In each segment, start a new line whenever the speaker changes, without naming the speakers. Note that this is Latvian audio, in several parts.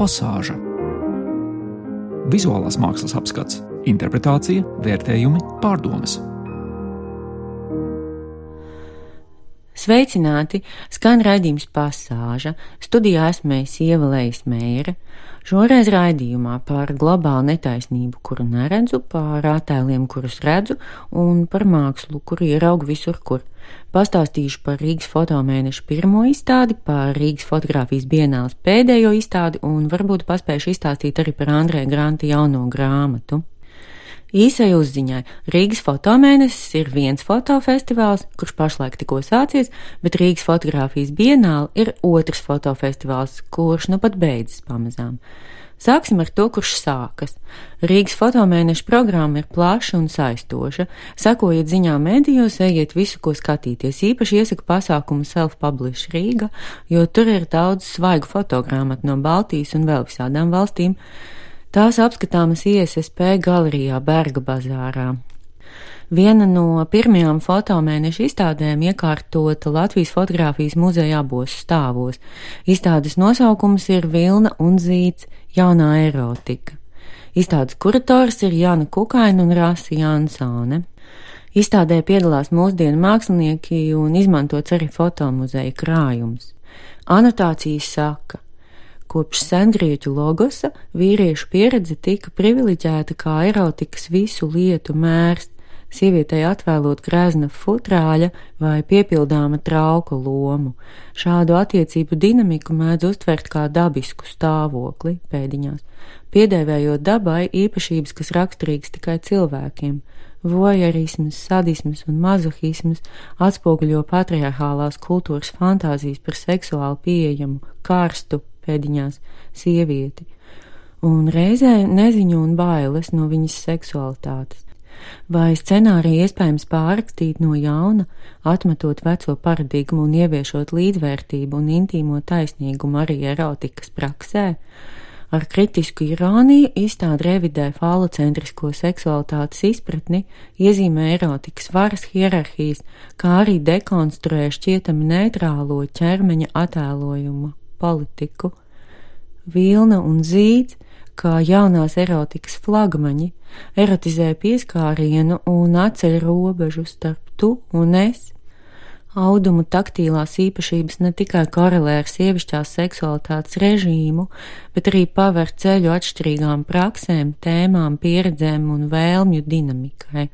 pasāža. Vizuālās mākslas apskats, interpretācija, vērtējumi, pārdomas.
Sveicināti! Skan raidījums pasāža. Studijā esmu Ieva Lejas Mēra. Šoreiz raidījumā par globālu netaisnību, kuru neredzu, par attēliem, kurus redzu, un par mākslu, kuru ieraugu visur, kur. Pastāstīšu par Rīgas fotomēneša pirmo izstādi, par Rīgas fotografijas bienāles pēdējo izstādi, un varbūt paspēšu izstāstīt arī par Andrē Granta jauno grāmatu. Īsai uzziņai Rīgas fotomēnesis ir viens fotofestivāls, kurš pašlaik tikko sācies, bet Rīgas fotografijas bienāla ir otrs fotofestivāls, kurš nu pat beidzas pamazām. Sāksim ar to, kurš sākas. Rīgas fotomēneša programma ir plaša un saistoša. Sekojiet ziņām medijos, ejiet visu, ko skatīties. Īpaši iesaku pasākumu Self-Publish Rīga, jo tur ir daudz svaigu fotogrāmatu no Baltijas un vēl visādām valstīm. Tās apskatāmas ISSP galerijā Berga bazārā. Viena no pirmajām fotomēneša izstādēm iekārtota Latvijas fotografijas muzeja abos stāvos. Izstādes nosaukums ir Vilna un Zīts - jaunā erotika. Izstādes kurators ir Jāna Kukaina un Rāsa Jansone. Izstādē piedalās mūsdienu mākslinieki un izmantots arī fotomuzeja krājums. Anotācijas saka, Kopš sengrieķu logosa vīriešu pieredze tika privileģēta kā erotikas visu lietu mērs, sievietei atvēlot grezna futrāļa vai piepildāma trauka lomu. Šādu attiecību dinamiku mēdz uztvert kā dabisku stāvokli pēdiņās, piedēvējot dabai īpašības, kas raksturīgas tikai cilvēkiem. Vojerisms, sadisms un mazohisms atspoguļo patriarchālās kultūras fantāzijas par seksuāli pieejamu, karstu, pēdiņās sievieti, un reizē neziņu un bailes no viņas seksualitātes. Vai scenāriju iespējams pārrakstīt no jauna, atmetot veco paradigmu un ieviešot līdzvērtību un intīmo taisnīgumu arī erotikas praksē? Ar kritisku irāniju izstāda revidē falocentrisko seksualitātes izpratni, iezīmē erotikas varas hierarhijas, kā arī dekonstruē šķietami neitrālo ķermeņa attēlojumu politiku. Vilna un zīds, kā jaunās erotikas flagmaņi, erotizē pieskārienu un atceļ robežu starp tu un es. Audumu taktīlās īpašības ne tikai korelē ar sievišķās seksualitātes režīmu, bet arī paver ceļu atšķirīgām praksēm, tēmām, pieredzēm un vēlmju dinamikai.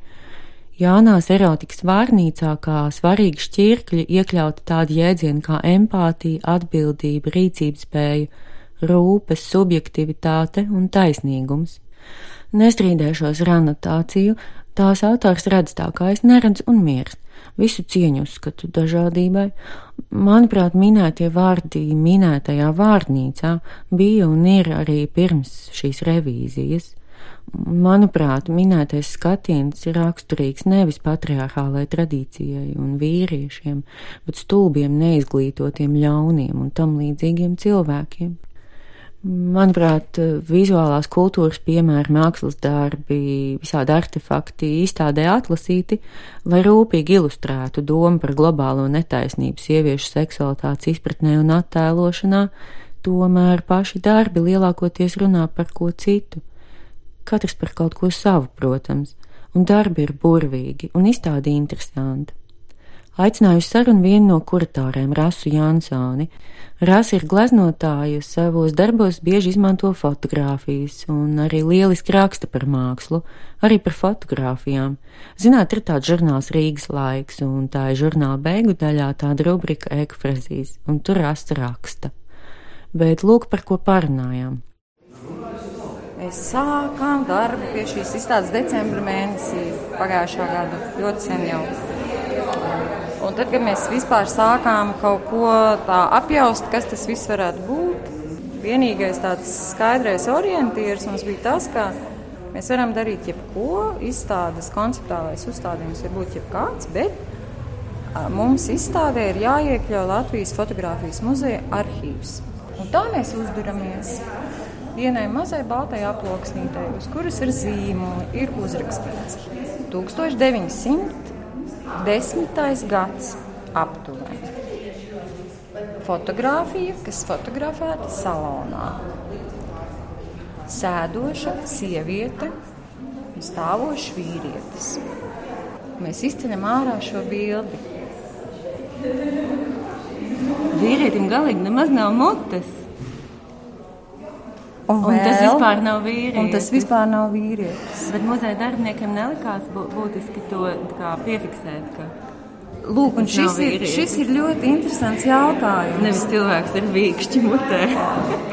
Jaunās erotikas vārnīcā kā svarīgi šķirkļi iekļauti tādi jēdzieni kā empātija, atbildība, rīcības spēja, rūpes, subjektivitāte un taisnīgums. Nestrīdēšos ar anotāciju, tās autors redz tā, kā es neredzu un mirst. Visu cieņu uzskatu dažādībai. Manuprāt, minētie vārdi minētajā vārnīcā bija un ir arī pirms šīs revīzijas. Manuprāt, minētais skatiens ir raksturīgs nevis patriarchālai tradīcijai un vīriešiem, bet stulbiem, neizglītotiem ļauniem un tam līdzīgiem cilvēkiem. Manuprāt, vizuālās kultūras piemēri, mākslas darbi, visādi artefakti izstādē atlasīti, lai rūpīgi ilustrētu domu par globālo netaisnību sieviešu seksualitātes izpratnē un attēlošanā, tomēr paši darbi lielākoties runā par ko citu katrs par kaut ko savu, protams, un darbi ir burvīgi un izstādi interesanti. Aicināju sarunu vienu no kuratoriem, Rasu Jansoni. Rasa ir gleznotāja, savos darbos bieži izmanto fotogrāfijas un arī lieliski raksta par mākslu, arī par fotogrāfijām. Zināt, ir tāds žurnāls Rīgas laiks, un tā ir žurnāla beigu daļā tāda rubrika ekfrazīs, un tur rasta raksta. Bet lūk, par ko parunājām.
Mēs sākām darbu pie šīs izstādes decembra mēnesī pagājušā gada. Ļoti sen jau. Un tad, kad mēs vispār sākām kaut ko apjaust, kas tas viss varētu būt, vienīgais tāds skaidrais orientieris mums bija tas, ka mēs varam darīt jebko. Izstādes konceptuālais uzstādījums var būt jebkāds, bet mums izstādē ir jāiekļauj Latvijas fotografijas muzeja arhīvs. Un tā mēs uzduramies vienai mazai baltai aploksnītei, uz kuras ir zīmoli, ir uzrakstīts 1910. gads aptuveni. Fotogrāfija, kas fotografēta salonā. sēdoša sieviete un stāvošs vīrietis. Mēs izceļam ārā šo bildi.
Vīrietim galīgi nemaz nav mutes.
Un,
Un tas
vēl-
vispār nav vīrietis.
Tas vispār nav vīrietis.
Bet muzeja darbiniekiem nelikās bū- būtiski to piefiksēt. Ka
Lūk, šis ir, šis ir ļoti interesants jautājums.
nevis cilvēks ar vīkšķi mutē.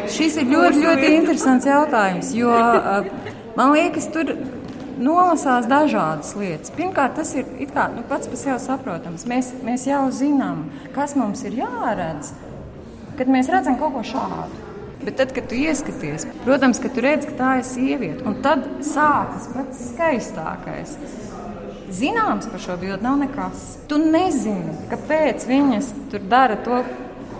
Šis ir ļoti, ļoti interesants jautājums, jo man liekas, tur nolasās dažādas lietas. Pirmkārt, tas ir kā, nu, pats par sevi saprotams. Mēs, mēs jau zinām, kas mums ir jāredz, kad mēs redzam kaut ko šādu. Bet tad, kad tu ieskaties, protams, ka tu redz, ka tā ir sieviete, un tad sākas pats skaistākais. Zināms par šo bildi nav nekas. Tu nezini, kāpēc viņas tur dara to,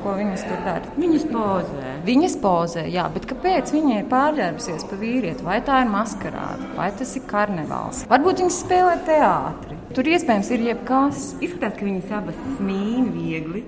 ko viņas tur dara.
Viņas pozē.
Viņas pozē, jā, bet kāpēc viņa ir pārģērbusies par vīrieti? Vai tā ir maskarāde, vai tas ir karnevāls? Varbūt viņas spēlē teātri. Tur iespējams ir jebkas.
Izskatās, ka viņas abas smīna viegli.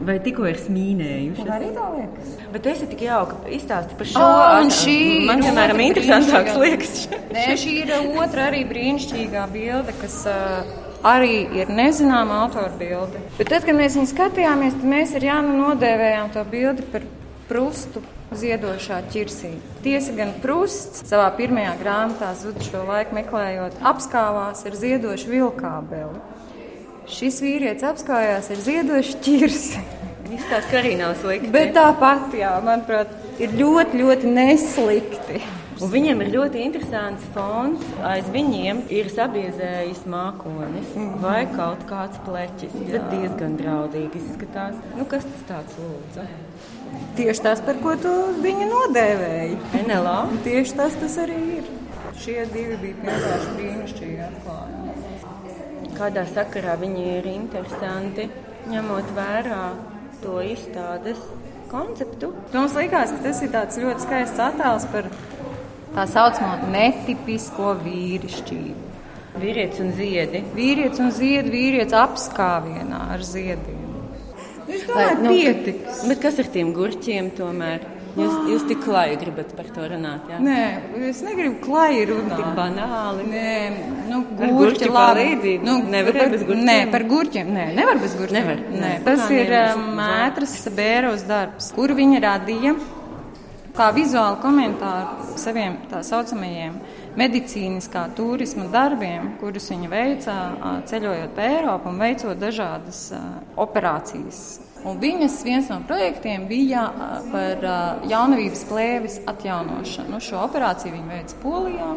Vai tikko ir smīnējušas?
Arī tā liekas.
Bet esi tik jauka izstāsti par šo.
Oh, un šī
man,
ir
piemēram,
otra
interesantāks liekas.
Nē, šī ir otra arī brīnišķīgā bilde, kas uh, arī ir nezināma autora bilde. Bet tad, kad mēs viņu skatījāmies, tad mēs ar Jānu nodēvējām to bildi par prustu ziedošā ķirsī. Tiesa gan prusts savā pirmajā grāmatā zudušo laiku meklējot, apskāvās ar ziedošu vilkābeli. Šis vīrietis apskājās ar ziedošu ķirsi.
Izstāsta, ka arī nav slikti.
Bet tāpat, jā, manuprāt, ir ļoti, ļoti neslikti.
Un viņiem ir ļoti interesants fons. Aiz viņiem ir sabiezējis mākonis
Mhm.
vai kaut kāds pleķis. Bet diezgan draudīgi izskatās. Nu, kas tas tāds lūdzu?
Tieši tas, par ko tu viņu nodēvēji.
NLA.
Tieši tas, tas arī ir. Šie divi bija vienkārši brīnišķīgi atklājumi.
Kādā sakarā viņi ir interesanti, ņemot vērā to izstādes konceptu.
Mums likās, ka tas ir tāds ļoti skaists attēls par tā saucamo netipisko vīrišķību.
Vīrietis un ziedi.
Vīrietis un ziedi, vīrietis apskāvienā ar ziediem. Es domāju,
nu,
pietiks.
Bet kas ar tiem gurķiem tomēr? Jūs, jūs tik klāji gribat par to runāt, jā?
Nē, es negribu klāji runāt.
Tik banāli.
Nē, nu, gurķi labi. Nu,
Nevar
par,
bez gurķiem?
Nē, par gurķiem. Nē, nevar bez gurķiem.
Nevar.
Nē,
Nē.
tas
Kā
ir mētras bēros darbs, kuru viņa radīja kā vizuālu komentāru saviem tā saucamajiem medicīniskā turisma darbiem, kurus viņa veica ceļojot pa Eiropu un veicot dažādas operācijas. Un viņas viens no projektiem bija par jaunavības plēves atjaunošanu. Nu, šo operāciju viņa veica Polijā.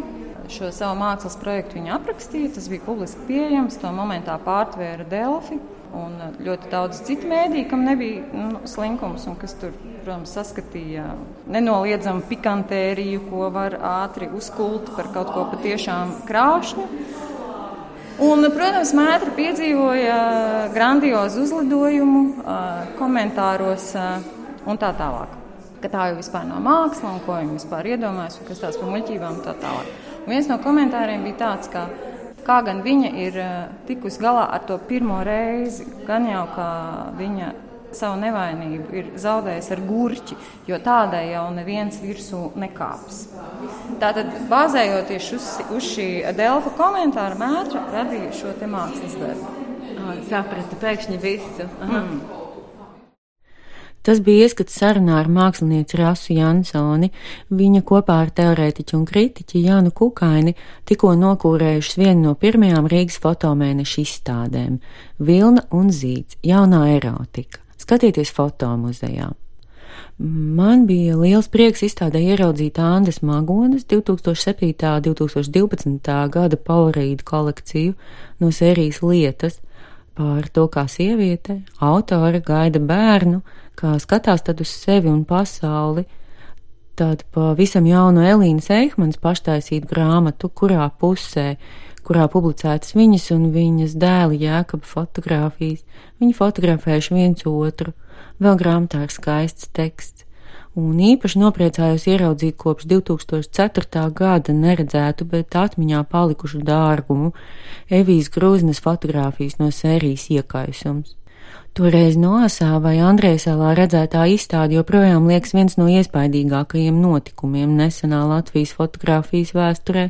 Šo savu mākslas projektu viņa aprakstīja, tas bija publiski pieejams. To momentā pārtvēra Delfi un ļoti daudz citu mēdīju, kam nebija nu, slinkums un kas tur, protams, saskatīja nenoliedzamu pikantēriju, ko var ātri uzkult par kaut ko patiešām krāšņu. Un, protams, Mētra piedzīvoja grandiozu uzlidojumu, ā, komentāros ā, un tā tālāk. Ka tā jau vispār nav māksla, un ko viņi vispār iedomājas, un kas tās par muļķībām un tā tālāk. Un viens no komentāriem bija tāds, ka kā gan viņa ir tikusi galā ar to pirmo reizi, gan jau kā viņa savu nevainību ir zaudējusi ar gurķi, jo tādai jau neviens virsū nekāps. Tātad, bāzējoties uz, uz šī Delfa komentāra, Mētra radīja šo te mākslas darbu.
Sapratu pēkšņi visu. Aha.
Tas bija ieskats sarunā ar mākslinieci Rasu Jansoni. Viņa kopā ar teorētiķu un kritiķi Jānu Kukaini tikko nokūrējušas vienu no pirmajām Rīgas fotomēneša izstādēm - Vilna un Zīds - jaunā erotika. Skatieties fotomuzejā. Man bija liels prieks izstādē ieraudzīt Andes Magonas 2007. un 2012. gada Powerīdu kolekciju no sērijas lietas par to, kā sieviete, autore gaida bērnu, kā skatās tad uz sevi un pasauli. Tādu pavisam jaunu Elīnas Eihmanas paštaisītu grāmatu, kurā pusē, kurā publicētas viņas un viņas dēla jēkaba fotografijas. Viņi fotografējuši viens otru, vēl grāmatā ir skaists teksts.
un īpaši nopriecājos ieraudzīt kopš 2004. gada neredzētu, bet atmiņā palikušu dārgumu Evijas Grūznes fotografijas no sērijas iekaisums. Toreiz Noasā vai Andrēsalā redzētā izstāde joprojām liekas viens no iespaidīgākajiem notikumiem nesenā Latvijas fotografijas vēsturē.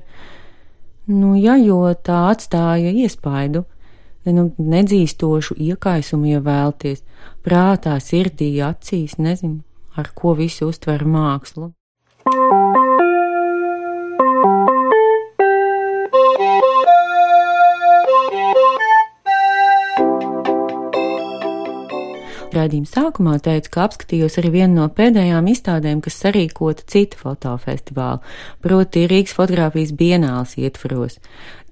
Nu, ja jo tā atstāja iespaidu, ne, nu, nedzīstošu iekaisumu, ja vēlties, prātā, sirdī, acīs, nezinu ar ko visi uztver mākslu. Raidījuma sākumā teicu, ka apskatījos arī vienu no pēdējām izstādēm, kas sarīkota cita fotofestivāla, proti Rīgas fotografijas bienāls ietvaros.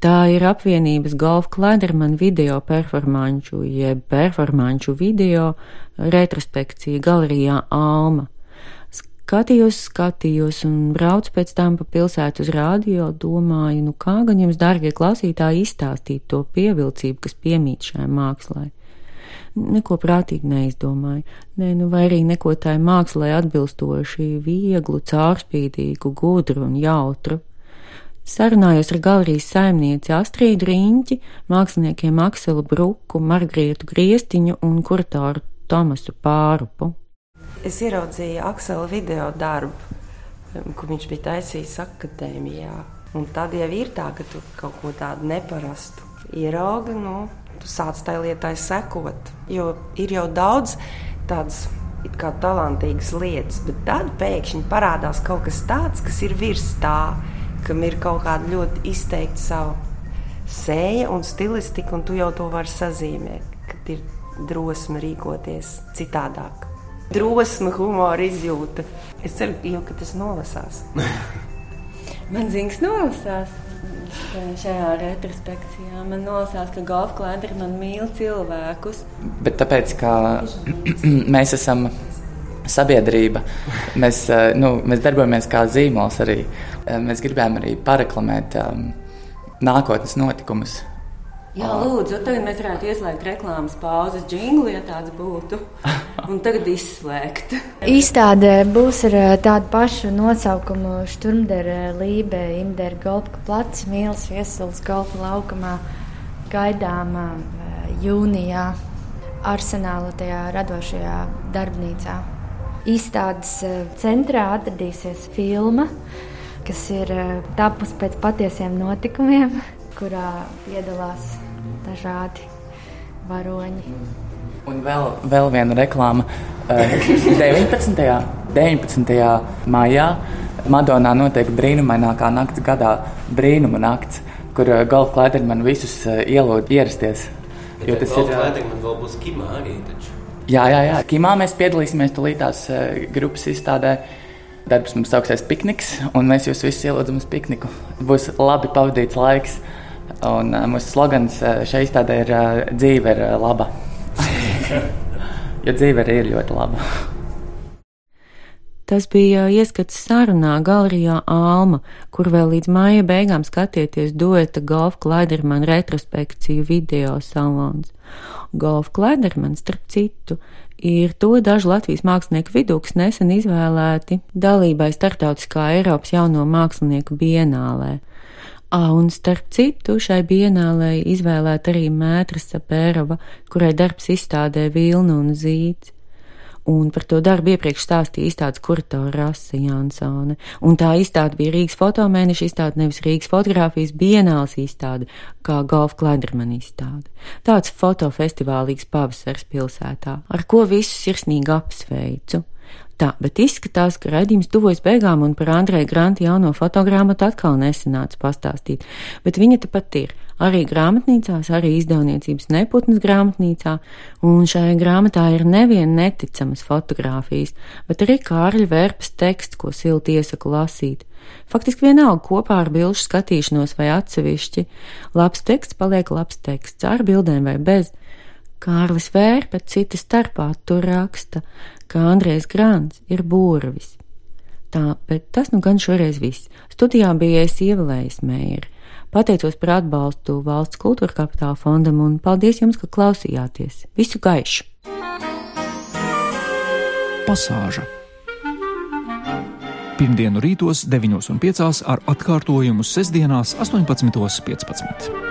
Tā ir apvienības Golf Klaiderman video performanču, jeb performanču video retrospekcija galerijā Alma. Skatījos, skatījos un braucu pēc tam pa pilsētu uz rādio, domāju, nu kā gan jums, dārgie klausītāji, izstāstīt to pievilcību, kas piemīt šai mākslai neko prātīgi neizdomāju, ne, nu, vai arī neko tā mākslē atbilstoši vieglu, caurspīdīgu, gudru un jautru. Sarunājos ar galerijas saimnieci Astrīdu Riņķi, māksliniekiem Akselu Bruku, Margrietu Griestiņu un kuratoru Tomasu Pārupu.
Es ieraudzīju Aksela video darbu, ko viņš bija taisījis akadēmijā. Un tad jau ir tā, ka tu kaut ko tādu neparastu ieraugi, nu, tu sāc tai lietai sekot. Jo ir jau daudz tādas it kā talantīgas lietas, bet tad pēkšņi parādās kaut kas tāds, kas ir virs tā, kam ir kaut kāda ļoti izteikta sava sēja un stilistika, un tu jau to vari sazīmēt, kad ir drosme rīkoties citādāk. Drosme, humora izjūta. Es ceru, jau, ka tas nolasās.
Man zināms, nolasās šajā retrospekcijā. Man nolasās, ka golfa klēdri man mīl cilvēkus.
Bet tāpēc, ka mēs esam sabiedrība, mēs, eh, nu, mēs darbojamies kā zīmols arī. Eh, mēs gribējām arī pareklamēt um, nākotnes notikumus.
Jā, lūdzu, tagad mēs varētu ieslēgt reklāmas pauzes jinglu, ja tāds būtu. Un tagad izslēgt.
Izstādē būs ar tādu pašu nosaukumu Šturmdera Lībe, Imdera Golfa plats, Mīls Viesuls Golfa laukumā gaidām jūnijā arsenāla tajā radošajā darbnīcā. Izstādes centrā atradīsies filma, kas ir tapusi pēc patiesiem notikumiem, kurā piedalās dažādi varoņi.
Un vēl, vēl viena reklāma. 19. 19. maijā Madonā notiek brīnumainākā nakts gadā, brīnuma nakts, kur eh, Golfa Klaiderman visus eh, ielūdz ierasties.
Jo tas ir. Klaiderman vēl būs Kimā arī taču.
Jā, jā, jā. Kimā mēs piedalīsimies tulītās eh, grupas izstādē. Darbs mums sauksies pikniks, un mēs jūs visus ielūdzam uz pikniku. Būs labi pavadīts laiks. Un uh, mūsu slogans uh, šai izstādē ir uh, dzīve ir laba. ja dzīve arī ir ļoti laba.
Tas bija ieskats sarunā galerijā Alma, kur vēl līdz māja beigām skatieties dueta Golf Klaiderman retrospekciju video salons. Golf Klaiderman, starp citu, ir to dažu Latvijas mākslinieku vidū, kas nesen izvēlēti dalībai starptautiskā Eiropas jauno mākslinieku bienālē. À, un starp citu, šai bienālē izvēlēta arī Mētra Sapērova, kurai darbs izstādē Vilna un Zīts. Un par to darbu iepriekš stāstīja izstādes kuratora Rasa Jansone. Un tā izstāde bija Rīgas fotomēneša izstāde, nevis Rīgas fotografijas bienāls izstāde, kā Golf Kleiderman izstāde. Tāds fotofestivālīgs pavasars pilsētā, ar ko visus sirsnīgi apsveicu. Tā, bet izskatās, ka raidījums tuvojas beigām un par Andreja Granta jauno fotogrāmatu atkal nesanāca pastāstīt, bet viņa tepat ir. Arī grāmatnīcās, arī izdevniecības neputnas grāmatnīcā, un šajā grāmatā ir nevien neticamas fotogrāfijas, bet arī Kārļa vērpas teksts, ko silti iesaku lasīt. Faktiski vienalga kopā ar bilžu skatīšanos vai atsevišķi, labs teksts paliek labs teksts, ar bildēm vai bez. Kārlis Vērpa cita starpā tur raksta, ka Andrēs Grāns ir burvis. Tā, bet tas nu gan šoreiz viss. Studijā bija es ievēlējis mēri. Pateicos par atbalstu valsts kultūra kapitāla fondam un paldies jums, ka klausījāties. Visu gaišu!
Pasāža Pirmdienu rītos 9.5 ar atkārtojumu sestdienās 18.15.